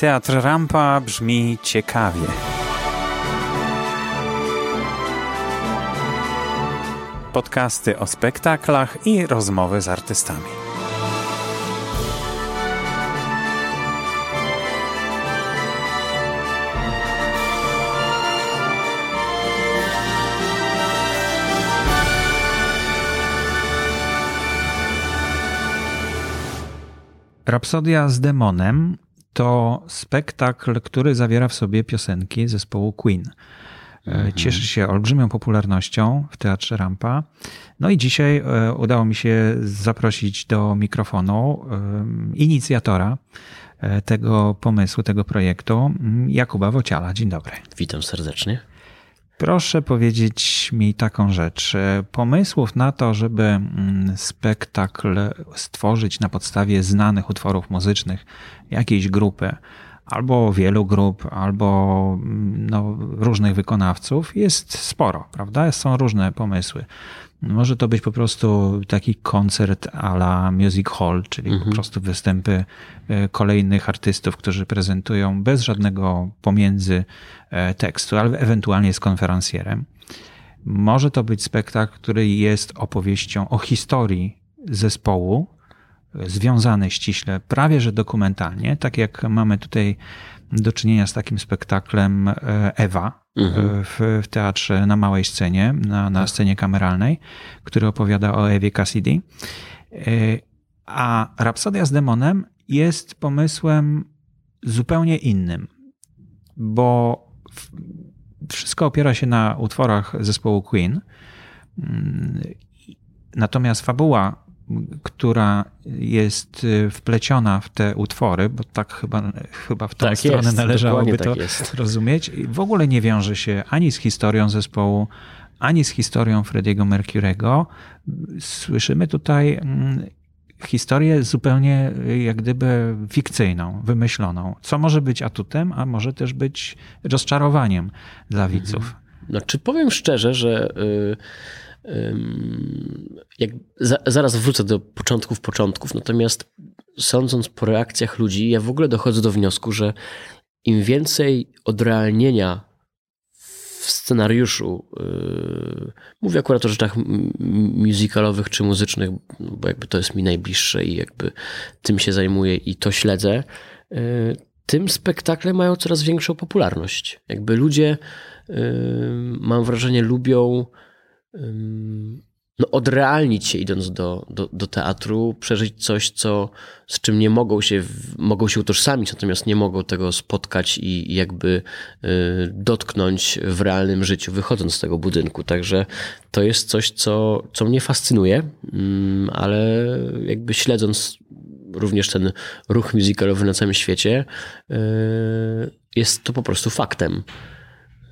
Teatr Rampa brzmi ciekawie. Podcasty o spektaklach i rozmowy z artystami. Rapsodia z demonem to spektakl, który zawiera w sobie piosenki zespołu Queen. E, mhm. Cieszy się olbrzymią popularnością w Teatrze Rampa. No i dzisiaj e, udało mi się zaprosić do mikrofonu e, inicjatora tego pomysłu, tego projektu, Jakuba Wociala. Dzień dobry. Witam serdecznie. Proszę powiedzieć mi taką rzecz. Pomysłów na to, żeby mm, spektakl stworzyć na podstawie znanych utworów muzycznych jakiejś grupy, albo wielu grup, albo mm, no, różnych wykonawców, jest sporo, prawda? Są różne pomysły. Może to być po prostu taki koncert a la Music Hall, czyli mhm. po prostu występy e, kolejnych artystów, którzy prezentują bez żadnego pomiędzy e, tekstu, ale ewentualnie z konferencjerem. Może to być spektakl, który jest opowieścią o historii zespołu, związany ściśle, prawie że dokumentalnie, tak jak mamy tutaj do czynienia z takim spektaklem Ewa, mhm. w, w, teatrze na małej scenie, na, na tak. scenie kameralnej, który opowiada o Ewie Cassidy. E, a Rapsodia z demonem jest pomysłem zupełnie innym, bo wszystko opiera się na utworach zespołu Queen. Mm, natomiast fabuła która jest y, wpleciona w te utwory, bo tak chyba, chyba w tą tak stronę jest, należałoby to tak rozumieć, w ogóle nie wiąże się ani z historią zespołu, ani z historią Frediego Mercurego. Słyszymy tutaj mm, historię zupełnie y, jak gdyby fikcyjną, wymyśloną, co może być atutem, a może też być rozczarowaniem dla widzów. Znaczy powiem szczerze, że... Yy jak, za, zaraz wrócę do początków początków, natomiast sądząc po reakcjach ludzi, ja w ogóle dochodzę do wniosku, że im więcej odrealnienia w scenariuszu, yy, mówię akurat o rzeczach musicalowych czy muzycznych, bo jakby to jest mi najbliższe i jakby tym się zajmuję i to śledzę, yy, tym spektakle mają coraz większą popularność. Jakby ludzie, yy, mam wrażenie, lubią no, odrealnić się idąc do, do, do teatru, przeżyć coś, co, z czym nie mogą się, mogą się utożsamić, natomiast nie mogą tego spotkać i, jakby y, dotknąć w realnym życiu, wychodząc z tego budynku. Także to jest coś, co, co mnie fascynuje, ale jakby śledząc również ten ruch musicalowy na całym świecie, y, jest to po prostu faktem.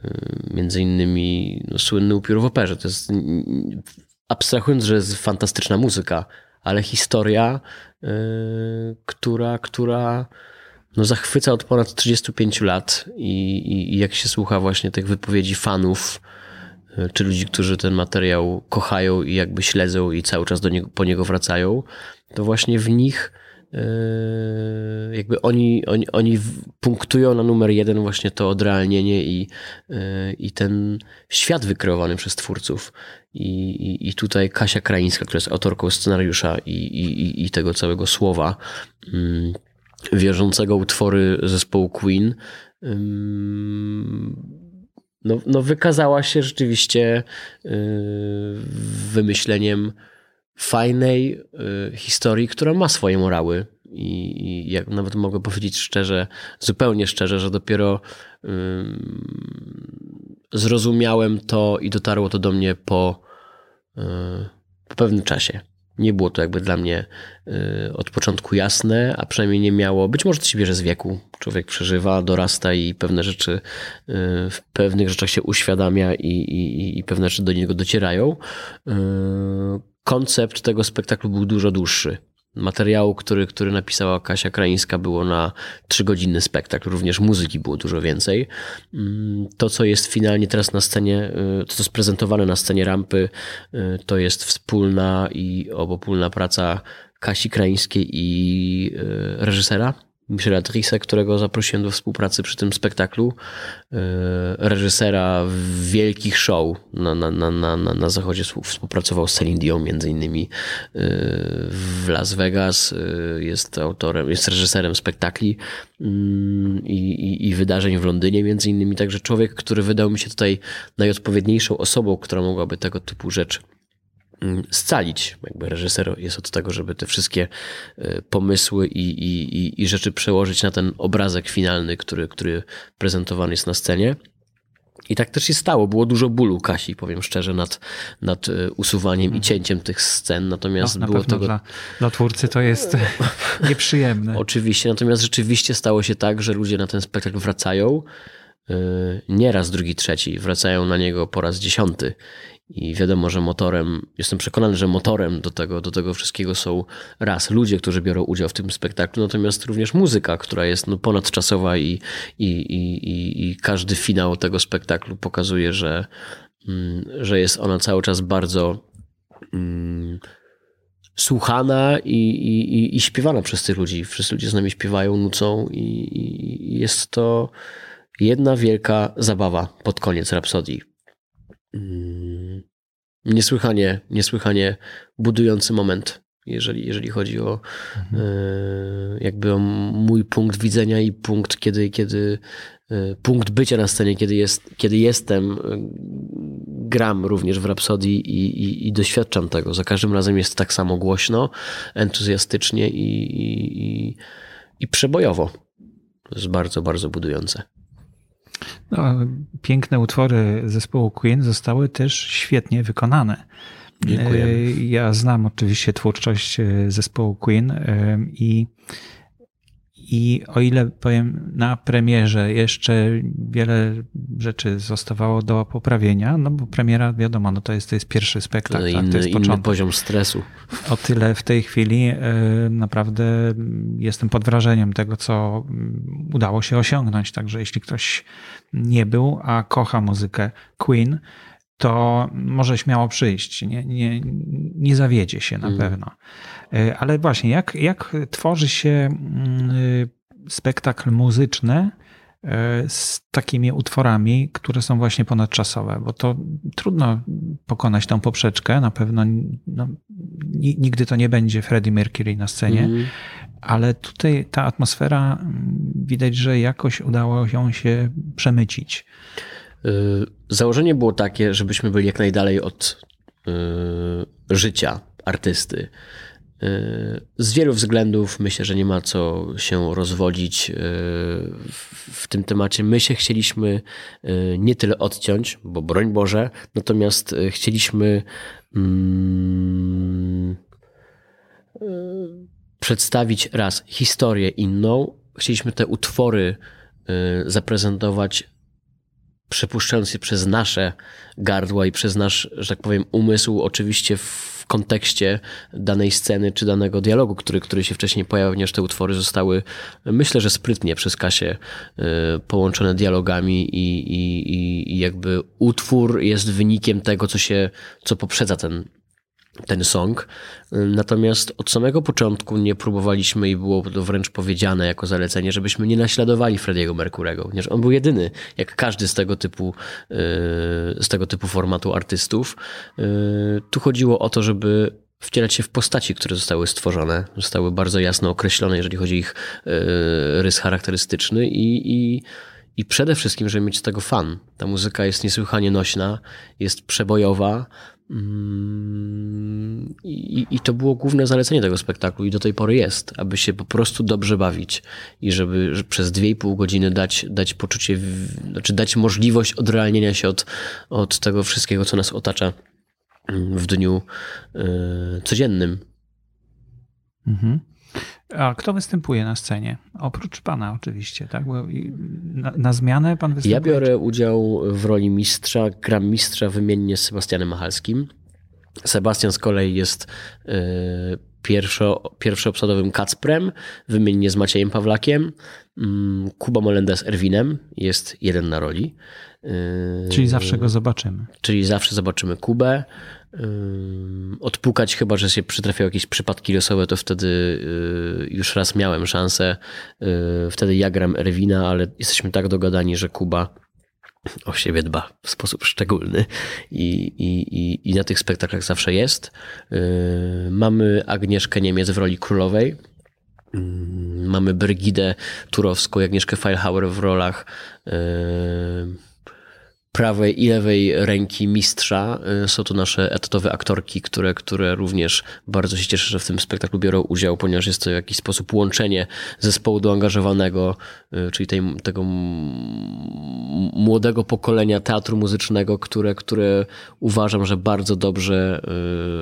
Y, między innymi no, słynny upiór w operze. To jest, abstrahując, że jest fantastyczna muzyka, ale historia, yy, która, która no, zachwyca od ponad 35 lat i, i, i jak się słucha właśnie tych wypowiedzi fanów, yy, czy ludzi, którzy ten materiał kochają i jakby śledzą i cały czas do niego, po niego wracają, to właśnie w nich jakby oni, oni, oni punktują na numer jeden właśnie to odrealnienie i, yy, i ten świat wykreowany przez twórców. I, i, i tutaj Kasia Kraińska, która jest autorką scenariusza i, i, i tego całego słowa, mm, wierzącego utwory zespołu Queen, no, no wykazała się rzeczywiście yy, wymyśleniem fajnej y, historii, która ma swoje morały. I, I, jak nawet mogę powiedzieć szczerze, zupełnie szczerze, że dopiero zrozumiałem to i dotarło to do mnie po, y, po pewnym czasie. Nie było to jakby dla mnie y, od początku jasne, a przynajmniej nie miało. Być może to się bierze z wieku. Człowiek przeżywa, dorasta i pewne rzeczy, w pewnych rzeczach się uświadamia i, i, i pewne rzeczy do niego docierają. Koncept tego spektaklu był dużo dłuższy. Materiału, który, który napisała Kasia Kraińska, było na trzygodzinny spektakl. Również muzyki było dużo więcej. Mm, to, co jest finalnie teraz na scenie, y, to, co jest prezentowane na scenie rampy, y, to jest wspólna i obopólna praca Kasi Kraińskiej i y, reżysera Trisse, którego zaprosiłem do współpracy przy tym spektaklu, reżysera wielkich show na, na, na, na, na zachodzie, współpracował z Celine Dion między innymi w Las Vegas, jest autorem, jest reżyserem spektakli mm, i, i, i wydarzeń w Londynie między innymi, także człowiek, który wydał mi się tutaj najodpowiedniejszą osobą, która mogłaby tego typu rzecz Mm, scalić. Jakby reżyser jest od tego, żeby te wszystkie e, pomysły i, i, i rzeczy przełożyć na ten obrazek finalny, który, który prezentowany jest na scenie. I tak też się stało. Było dużo bólu Kasi, powiem szczerze, nad, nad e, usuwaniem i mhm. cięciem tych scen. Natomiast no, było tego. Dla, dla twórcy to jest nieprzyjemne. Oczywiście, natomiast rzeczywiście stało się tak, że ludzie na ten spektakl wracają. E, nie raz drugi, trzeci, wracają na niego po raz dziesiąty i wiadomo, że motorem, jestem przekonany, że motorem do tego, do tego wszystkiego są raz ludzie, którzy biorą udział w tym spektaklu, natomiast również muzyka, która jest no, ponadczasowa i, i, i, i każdy finał tego spektaklu pokazuje, że, mm, że jest ona cały czas bardzo mm, słuchana i, i, i śpiewana przez tych ludzi. Wszyscy ludzie z nami śpiewają, nucą i, i jest to jedna wielka zabawa pod koniec Rapsodii. Mm, niesłychanie, niesłychanie budujący moment, jeżeli, jeżeli chodzi o mhm. E, jakby o mój punkt widzenia i punkt, kiedy, kiedy e, punkt bycia na scenie, kiedy, jest, kiedy jestem, e, gram również w Rhapsodii i, i, i doświadczam tego. Za każdym razem jest tak samo głośno, entuzjastycznie i, i, i przebojowo. To jest bardzo, bardzo budujące. No, piękne utwory zespołu Queen zostały też świetnie wykonane. Dziękuję. Ja znam oczywiście twórczość e, zespołu Queen e, i i o ile powiem na premierze jeszcze wiele rzeczy zostawało do poprawienia, no bo premiera wiadomo, no to jest, to jest pierwszy spektakl. Inny, tak, to jest inny poziom stresu. O tyle w tej chwili naprawdę jestem pod wrażeniem tego, co udało się osiągnąć. Także jeśli ktoś nie był, a kocha muzykę Queen, to może śmiało przyjść. Nie, nie, nie zawiedzie się na mm. pewno. E, ale właśnie, jak, jak tworzy się mm, spektakl muzyczny e, z takimi utworami, które są właśnie ponadczasowe, bo to trudno pokonać tą poprzeczkę, na pewno no, nigdy to nie będzie Freddie Mercury na scenie, mm. ale tutaj ta atmosfera mm, widać, że jakoś udało ją się przemycić. Y, założenie było takie, żebyśmy byli jak najdalej od y, życia artysty. Y, z wielu względów myślę, że nie ma co się rozwodzić w tym temacie. My się chcieliśmy nie tyle odciąć, bo broń Boże, natomiast chcieliśmy mm, przedstawić raz historię inną. Chcieliśmy te utwory zaprezentować przepuszczając je przez nasze gardła i przez nasz, że tak powiem, umysł, oczywiście w kontekście danej sceny czy danego dialogu, który, który się wcześniej pojawił, ponieważ te utwory zostały, myślę, że sprytnie przez Kasię y, połączone dialogami i, i, i jakby utwór jest wynikiem tego, co się, co poprzedza ten, ten song. Natomiast od samego początku nie próbowaliśmy i było to wręcz powiedziane jako zalecenie, żebyśmy nie naśladowali Frediego Merkurego, ponieważ on był jedyny, jak każdy z tego typu, yy, z tego typu formatu artystów. Yy, tu chodziło o to, żeby wcielać się w postaci, które zostały stworzone, zostały bardzo jasno określone, jeżeli chodzi o ich yy, rys charakterystyczny i, i i przede wszystkim, żeby mieć z tego fan. Ta muzyka jest niesłychanie nośna, jest przebojowa, I, I, to było główne zalecenie tego spektaklu i do tej pory jest, aby się po prostu dobrze bawić i żeby przez dwie i pół godziny dać, dać poczucie, znaczy dać możliwość odrealnienia się od, od tego wszystkiego, co nas otacza mm, w dniu yy, codziennym. Mhm. A kto występuje na scenie? Oprócz pana oczywiście, tak? Na, na, zmianę pan występuje? Ja biorę udział w roli mistrza, gram mistrza wymiennie z Sebastianem Machalskim. Sebastian z kolei jest y, pierwszo, pierwszoobsadowym Kacprem, wymiennie z Maciejem Pawlakiem. Mm, Kuba Molenda z Erwinem, jest jeden na roli. Czyli zawsze go zobaczymy. Czyli zawsze zobaczymy Kubę. Odpukać, chyba że się przytrafiały jakieś przypadki losowe, to wtedy y, już raz miałem szansę. Wtedy ja gram Erwina, ale jesteśmy tak dogadani, że Kuba o siebie dba w sposób szczególny i, i, i, i na tych spektaklach zawsze jest. Mamy Agnieszkę Niemiec w roli królowej. Mamy Brygidę Turowską, Agnieszkę Feilhauer w rolach prawej i lewej ręki mistrza. Y, są to nasze etatowe aktorki, które, które również bardzo się cieszę, że w tym spektaklu biorą udział, ponieważ jest to w jakiś sposób łączenie zespołu doangażowanego, y, czyli tej, tego młodego pokolenia teatru muzycznego, które, które uważam, że bardzo dobrze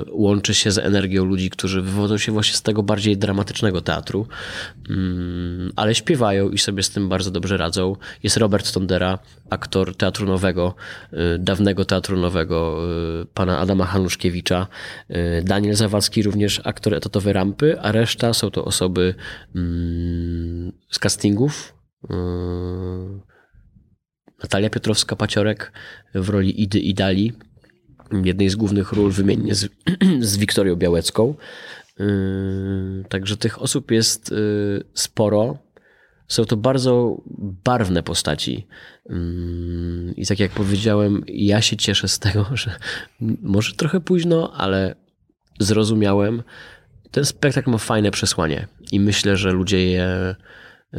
y, łączy się z energią ludzi, którzy wywodzą się właśnie z tego bardziej dramatycznego teatru, mm, ale śpiewają i sobie z tym bardzo dobrze radzą. Jest Robert Tondera, aktor teatru nowego, Y, dawnego teatru nowego y, pana Adama Hanuszkiewicza, y, Daniel Zawalski również aktor etatowy Rampy, a reszta są to osoby mm, z castingów. Natalia Piotrowska-Paciorek w roli Idy i Dali, jednej z głównych ról wymiennie z, z Wiktorią Białecką. Także tych osób jest sporo. Są to bardzo barwne postaci. Mm, I tak jak powiedziałem, ja się cieszę z tego, że może trochę późno, ale zrozumiałem. Ten spektakl ma fajne przesłanie i myślę, że ludzie je y,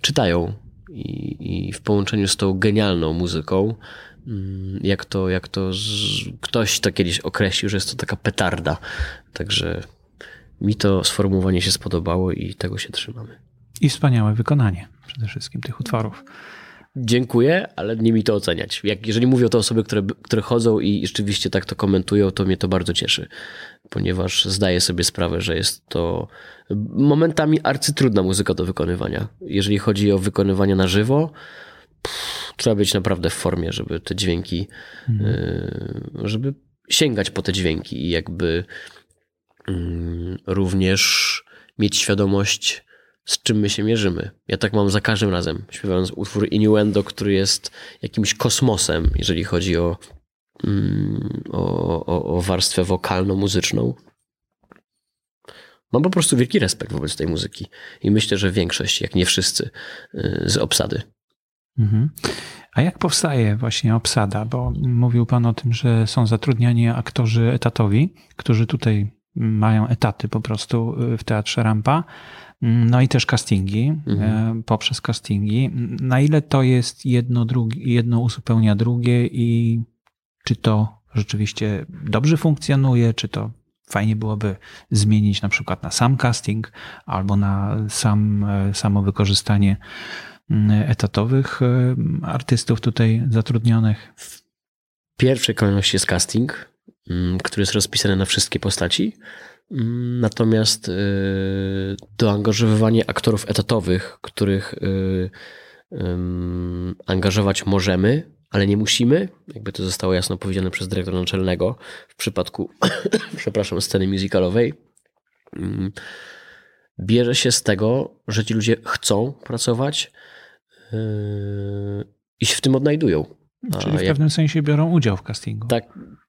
czytają. I, I, w połączeniu z tą genialną muzyką, mm, jak to, jak to z, ktoś to kiedyś określił, że jest to taka petarda. Także mi to sformułowanie się spodobało i tego się trzymamy. I wspaniałe wykonanie przede wszystkim tych utworów. Dziękuję, ale nie mi to oceniać. Jak, jeżeli mówią to osoby, które, które chodzą i rzeczywiście tak to komentują, to mnie to bardzo cieszy, ponieważ zdaję sobie sprawę, że jest to momentami arcytrudna muzyka do wykonywania. Jeżeli chodzi o wykonywanie na żywo, pff, trzeba być naprawdę w formie, żeby te dźwięki, mhm. y, żeby sięgać po te dźwięki i jakby y, również mieć świadomość z czym my się mierzymy. Ja tak mam za każdym razem, śpiewając utwór Innuendo, który jest jakimś kosmosem, jeżeli chodzi o, mm, o, o, o warstwę wokalno-muzyczną. Mam po prostu wielki respekt wobec tej muzyki i myślę, że większość, jak nie wszyscy, y, z obsady. Mhm. A jak powstaje właśnie obsada? Bo mówił Pan o tym, że są zatrudniani aktorzy etatowi, którzy tutaj mają etaty po prostu y, w Teatrze Rampa. No i też castingi, mhm. E, poprzez castingi. Na ile to jest jedno, drugie, jedno uzupełnia drugie i czy to rzeczywiście dobrze funkcjonuje, czy to fajnie byłoby zmienić na przykład na sam casting albo na sam, e, samo wykorzystanie etatowych e, artystów tutaj zatrudnionych? W pierwszej kolejności jest casting, który jest rozpisany na wszystkie postaci. Natomiast y, doangażowywanie aktorów etatowych, których y, angażować możemy, ale nie musimy, jakby to zostało jasno powiedziane przez dyrektora naczelnego w przypadku, przepraszam, sceny musicalowej, bierze się z tego, że ci ludzie chcą pracować y, i się w tym odnajdują. Czyli w pewnym sensie biorą udział w castingu. Tak,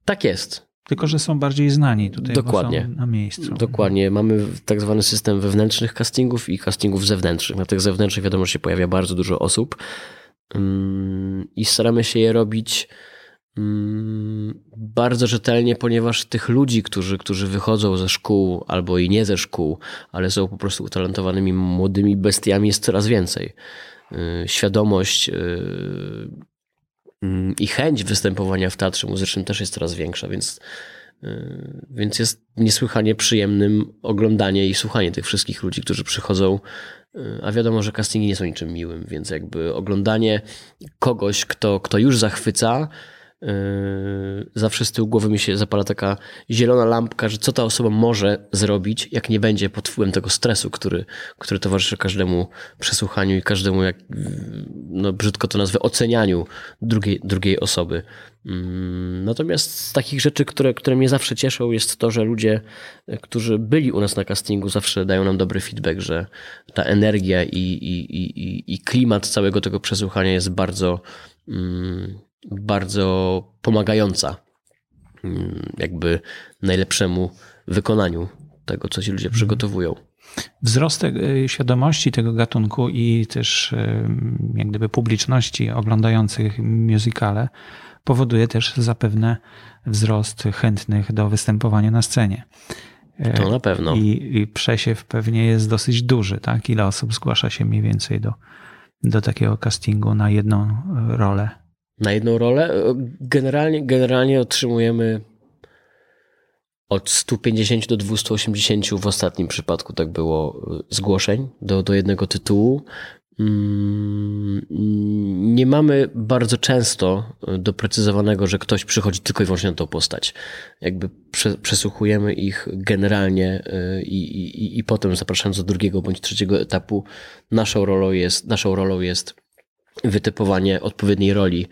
tak jest. Tylko, że są bardziej znani tutaj Dokładnie. na miejscu. Dokładnie. Mamy tak zwany system wewnętrznych castingów i castingów zewnętrznych. Na tych zewnętrznych wiadomo, że się pojawia bardzo dużo osób mm, i staramy się je robić mm, bardzo rzetelnie, ponieważ tych ludzi, którzy, którzy wychodzą ze szkół albo i nie ze szkół, ale są po prostu utalentowanymi młodymi bestiami jest coraz więcej. Y, świadomość y, i chęć występowania w teatrze muzycznym też jest coraz większa, więc, y, więc jest niesłychanie przyjemnym oglądanie i słuchanie tych wszystkich ludzi, którzy przychodzą. Y, a wiadomo, że castingi nie są niczym miłym, więc jakby oglądanie kogoś, kto, kto już zachwyca, zawsze z tyłu głowy mi się zapala taka zielona lampka, że co ta osoba może zrobić, jak nie będzie pod wpływem tego stresu, który, który towarzyszy każdemu przesłuchaniu i każdemu, jak, no brzydko to nazwę, ocenianiu drugiej, drugiej osoby. Mm, natomiast z takich rzeczy, które, które mnie zawsze cieszą, jest to, że ludzie, którzy byli u nas na castingu, zawsze dają nam dobry feedback, że ta energia i, i, i, i klimat całego tego przesłuchania jest bardzo, mm, bardzo pomagająca mm, jakby najlepszemu wykonaniu tego, co ci ludzie mhm. przygotowują. Wzrost świadomości tego gatunku i też jak gdyby publiczności oglądających musicale powoduje też zapewne wzrost chętnych do występowania na scenie. To na pewno. I, I przesiew pewnie jest dosyć duży, tak? Ile osób zgłasza się mniej więcej do, do takiego castingu na jedną rolę? Na jedną rolę? Generalnie, generalnie otrzymujemy od 150 do 280 w ostatnim przypadku tak było zgłoszeń do, do jednego tytułu. Mm, nie mamy bardzo często doprecyzowanego, że ktoś przychodzi tylko i wyłącznie na tą postać. Jakby przesłuchujemy ich generalnie i, i, i potem zapraszając do drugiego bądź trzeciego etapu, naszą rolą jest, naszą rolą jest wytypowanie odpowiedniej roli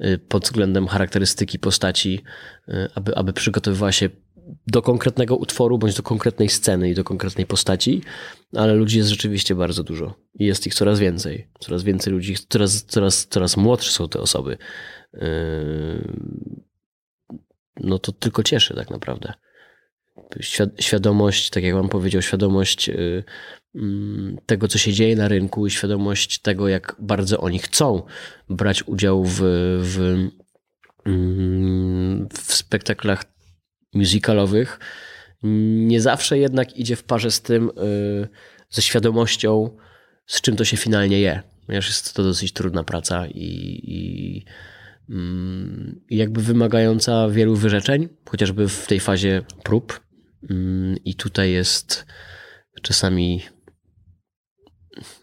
y, pod względem charakterystyki postaci, y, aby, aby przygotowywała się do konkretnego utworu, bądź do konkretnej sceny i do konkretnej postaci, ale ludzi jest rzeczywiście bardzo dużo i jest ich coraz więcej. Coraz więcej ludzi, coraz, coraz, coraz młodsze są te osoby. Yy, no to tylko cieszy tak naprawdę. Świadomość, tak jak Wam powiedział, świadomość tego, co się dzieje na rynku i świadomość tego, jak bardzo oni chcą brać udział w, w, mm, w spektaklach musicalowych, nie zawsze jednak idzie w parze z tym, y, ze świadomością, z czym to się finalnie je. Ponieważ jest to dosyć trudna praca i, i, mm, jakby wymagająca wielu wyrzeczeń, chociażby w tej fazie prób. Mm, I tutaj jest czasami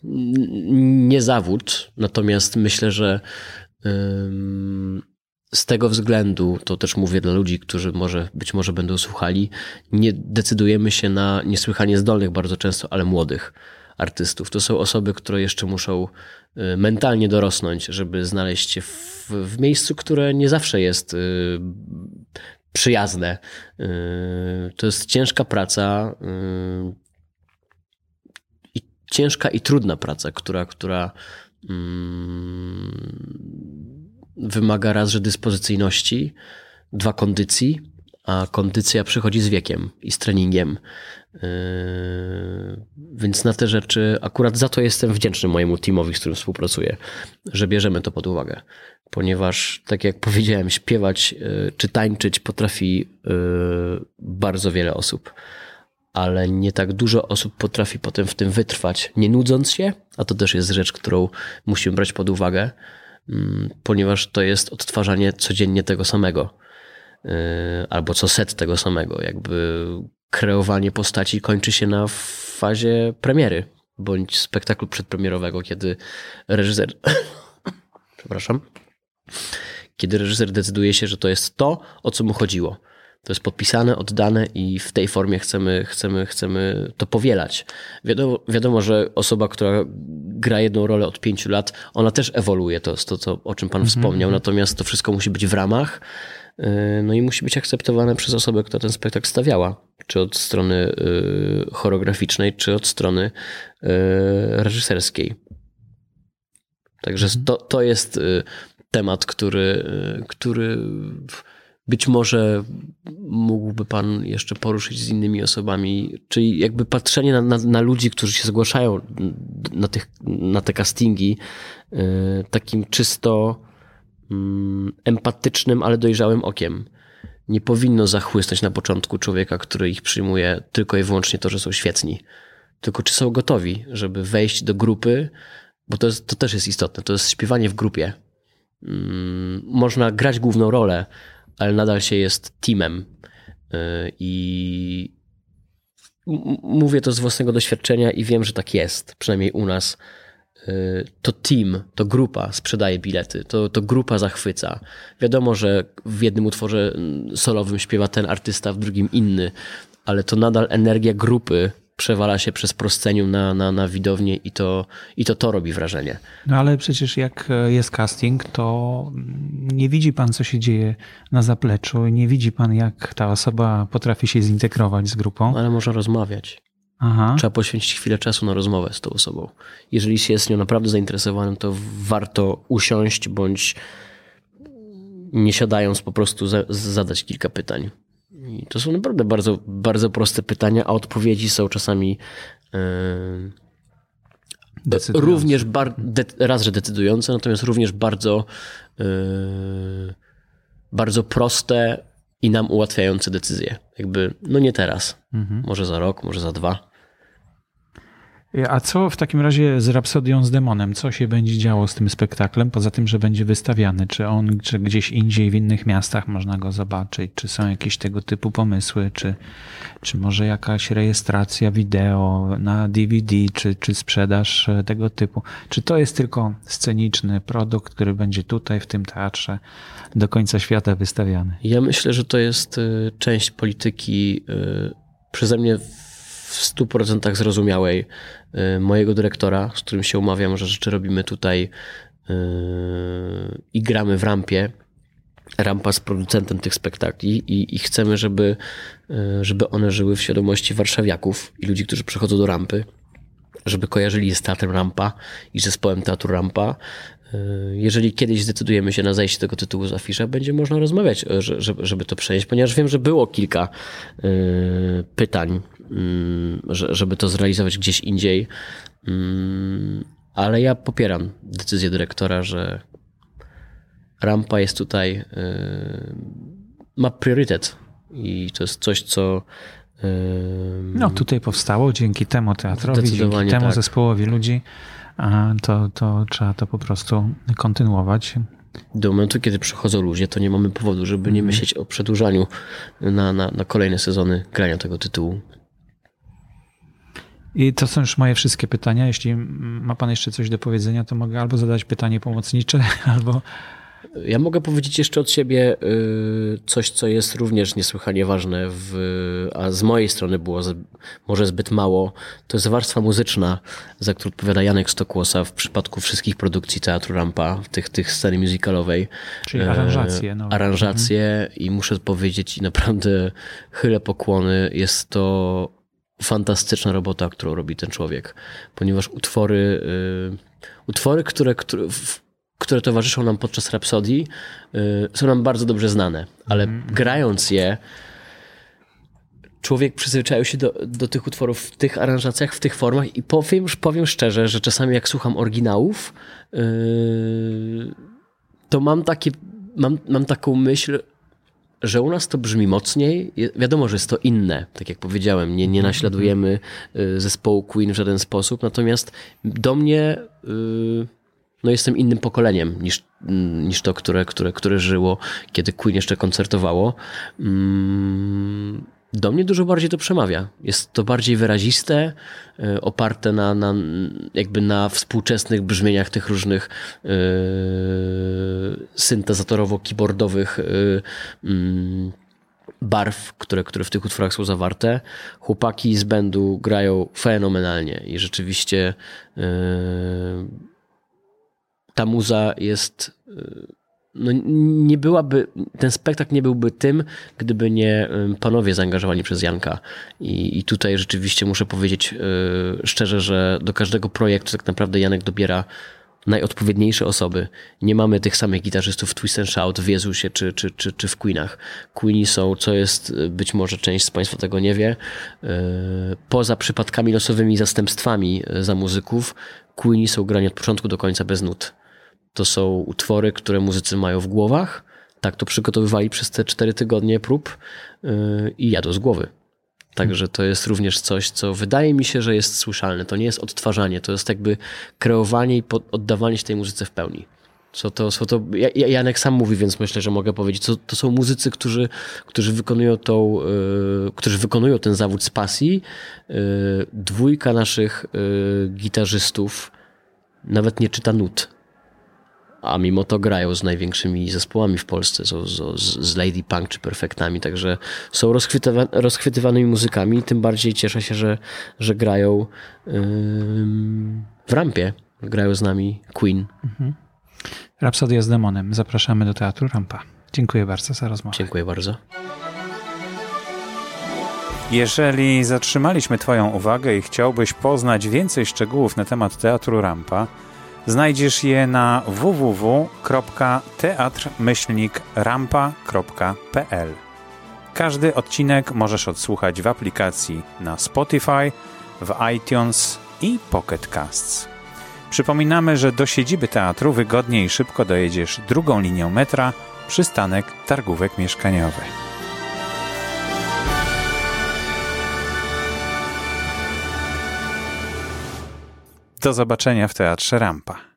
nie zawód, natomiast myślę, że z tego względu, to też mówię dla ludzi, którzy może, być może będą słuchali, nie decydujemy się na niesłychanie zdolnych bardzo często, ale młodych artystów. To są osoby, które jeszcze muszą y, mentalnie dorosnąć, żeby znaleźć się w, w miejscu, które nie zawsze jest y, przyjazne. Y, to jest ciężka praca ciężka i trudna praca, która, która mm, wymaga raz, że dyspozycyjności, dwa kondycji, a kondycja przychodzi z wiekiem i z treningiem. Yy, więc na te rzeczy, akurat za to jestem wdzięczny mojemu teamowi, z którym współpracuję, że bierzemy to pod uwagę. Ponieważ, tak jak powiedziałem, śpiewać yy, czy tańczyć potrafi yy, bardzo wiele osób, ale nie tak dużo osób potrafi potem w tym wytrwać, nie nudząc się, a to też jest rzecz, którą musimy brać pod uwagę Mm, ponieważ to jest odtwarzanie codziennie tego samego, y, albo co set tego samego. Jakby kreowanie postaci kończy się na fazie premiery bądź spektaklu przedpremierowego, kiedy reżyser. Przepraszam. Kiedy reżyser decyduje się, że to jest to, o co mu chodziło. To jest podpisane, oddane i w tej formie chcemy, chcemy, chcemy to powielać. Wiadomo, wiadomo, że osoba, która gra jedną rolę od pięciu lat, ona też ewoluuje, to jest to, co, o czym Pan -hmm. wspomniał, natomiast to wszystko musi być w ramach, y, no i musi być akceptowane przez osobę, która ten spektakl stawiała, czy od strony y, choreograficznej, czy od strony y, reżyserskiej. Także -hmm. to, to jest temat, który, który być może mógłby Pan jeszcze poruszyć z innymi osobami, czyli jakby patrzenie na, na, na ludzi, którzy się zgłaszają na, tych, na te castingi, yy, takim czysto yy, empatycznym, ale dojrzałym okiem. Nie powinno zachłysnąć na początku człowieka, który ich przyjmuje tylko i wyłącznie to, że są świetni. Tylko czy są gotowi, żeby wejść do grupy, bo to, jest, to też jest istotne, to jest śpiewanie w grupie. Yy, można grać główną rolę, ale nadal się jest teamem. Y, I mówię to z własnego doświadczenia i wiem, że tak jest, przynajmniej u nas. to team, to grupa sprzedaje bilety, to, to grupa zachwyca. Wiadomo, że w jednym utworze mm, solowym śpiewa ten artysta, w drugim inny, ale to nadal energia grupy przewala się przez proscenium na, na, na widownię i to, i to to robi wrażenie. No ale przecież jak jest casting, to nie widzi pan, co się dzieje na zapleczu, nie widzi pan, jak ta osoba potrafi się zintegrować z grupą. Ale można rozmawiać. Aha. Trzeba poświęcić chwilę czasu na rozmowę z tą osobą. Jeżeli się jest nią naprawdę zainteresowanym, to warto usiąść bądź nie siadając po prostu za, zadać kilka pytań. I to są naprawdę bardzo, bardzo proste pytania, a odpowiedzi są czasami yy, również bar, de, raz, że decydujące, natomiast również bardzo, yy, bardzo proste i nam ułatwiające decyzje. Jakby, no nie teraz, mhm. może za rok, może za dwa. A co w takim razie z Rapsodią z Demonem? Co się będzie działo z tym spektaklem, poza tym, że będzie wystawiany? Czy on czy gdzieś indziej w innych miastach można go zobaczyć? Czy są jakieś tego typu pomysły? Czy, czy może jakaś rejestracja wideo na DVD, czy, czy sprzedaż e, tego typu? Czy to jest tylko sceniczny produkt, który będzie tutaj, w tym teatrze, do końca świata wystawiany? Ja myślę, że to jest e, część polityki e, przeze mnie w 100% zrozumiałej y, mojego dyrektora, z którym się umawiam, że rzeczy robimy tutaj y, i gramy w rampie. Rampa z producentem tych spektakli i, i chcemy, żeby, y, żeby one żyły w świadomości warszawiaków i ludzi, którzy przychodzą do rampy, żeby kojarzyli je z teatrem Rampa i zespołem Teatru Rampa. Jeżeli kiedyś zdecydujemy się na zejście tego tytułu z afisza, będzie można rozmawiać, żeby to przenieść, ponieważ wiem, że było kilka pytań Mm, żeby to zrealizować gdzieś indziej. Mm, ale ja popieram decyzję dyrektora, że rampa jest tutaj, y, ma priorytet i to jest coś, co. Y, no, tutaj powstało dzięki temu teatrowi, dzięki temu tak. zespołowi ludzi. To, to trzeba to po prostu kontynuować. Do momentu, kiedy przychodzą ludzie, to nie mamy powodu, żeby nie mhm. myśleć o przedłużaniu na, na, na kolejne sezony grania tego tytułu. I to są już moje wszystkie pytania. Jeśli ma Pan jeszcze coś do powiedzenia, to mogę albo zadać pytanie pomocnicze, albo. Ja mogę powiedzieć jeszcze od siebie y, coś, co jest również niesłychanie ważne, w, a z mojej strony było może zbyt mało. To jest warstwa muzyczna, za którą odpowiada Janek Stokłosa w przypadku wszystkich produkcji Teatru Rampa, tych, tych sceny musicalowej. Czyli aranżacje. No. Aranżacje mhm. i muszę powiedzieć i naprawdę chylę pokłony. Jest to fantastyczna robota, którą robi ten człowiek, ponieważ utwory, y, utwory które, które, które towarzyszą nam podczas rapsodii, y, są nam bardzo dobrze znane, ale mm. grając je, człowiek przyzwyczaił się do, do tych utworów w tych aranżacjach, w tych formach i powiem, powiem szczerze, że czasami jak słucham oryginałów, y, to mam takie, mam, mam taką myśl, że u nas to brzmi mocniej. Wiadomo, że jest to inne, tak jak powiedziałem, nie, nie naśladujemy y, zespołu Queen w żaden sposób, natomiast do mnie y, no jestem innym pokoleniem niż, niż to, które, które, które żyło, kiedy Queen jeszcze koncertowało. Mm, do mnie dużo bardziej to przemawia. Jest to bardziej wyraziste, e, oparte na, na jakby na współczesnych brzmieniach tych różnych yy, syntezatorowo-keyboardowych yy, yy, barw, które, które w tych utworach są zawarte. Chłopaki z bendu grają fenomenalnie i rzeczywiście ta muza jest no nie byłaby, ten spektakl nie byłby tym, gdyby nie panowie zaangażowani przez Janka. I, i tutaj rzeczywiście muszę powiedzieć yy, szczerze, że do każdego projektu tak naprawdę Janek dobiera najodpowiedniejsze osoby. Nie mamy tych samych gitarzystów w Twist and Shout, w Jezusie czy, czy, czy, czy w Queenach. Queeni są, co jest, y, być może część z Państwa tego nie wie, poza przypadkami losowymi zastępstwami y, za muzyków, Queeni są grani od początku do końca bez nut. To są utwory, które muzycy mają w głowach. Tak to przygotowywali przez te cztery tygodnie prób yy, i jadą z głowy. Także to jest również coś, co wydaje mi się, że jest słyszalne. To nie jest odtwarzanie, to jest jakby kreowanie i oddawanie się tej muzyce w pełni. Co to, co to, Janek sam mówi, więc myślę, że mogę powiedzieć, co, to są muzycy, którzy, którzy, wykonują tą, yy, którzy wykonują ten zawód z pasji. Yy, dwójka naszych yy, gitarzystów nawet nie czyta nut. A mimo to grają z największymi zespołami w Polsce, z, z, z Lady Punk czy Perfektami, także są rozchwytywa, rozchwytywanymi muzykami. Tym bardziej cieszę się, że, że grają yy, w rampie. Grają z nami Queen. Mhm. Rapsodia z demonem. Zapraszamy do Teatru Rampa. Dziękuję bardzo za rozmowę. Dziękuję bardzo. Jeżeli zatrzymaliśmy Twoją uwagę i chciałbyś poznać więcej szczegółów na temat Teatru Rampa, znajdziesz je na www.teatrmyślnikrampa.pl. Każdy odcinek możesz odsłuchać w aplikacji na Spotify, w iTunes i Pocket Casts. Przypominamy, że do siedziby teatru wygodnie i szybko dojedziesz drugą linią metra, przystanek Targówek Mieszkaniowy. Do zobaczenia w Teatrze Rampa.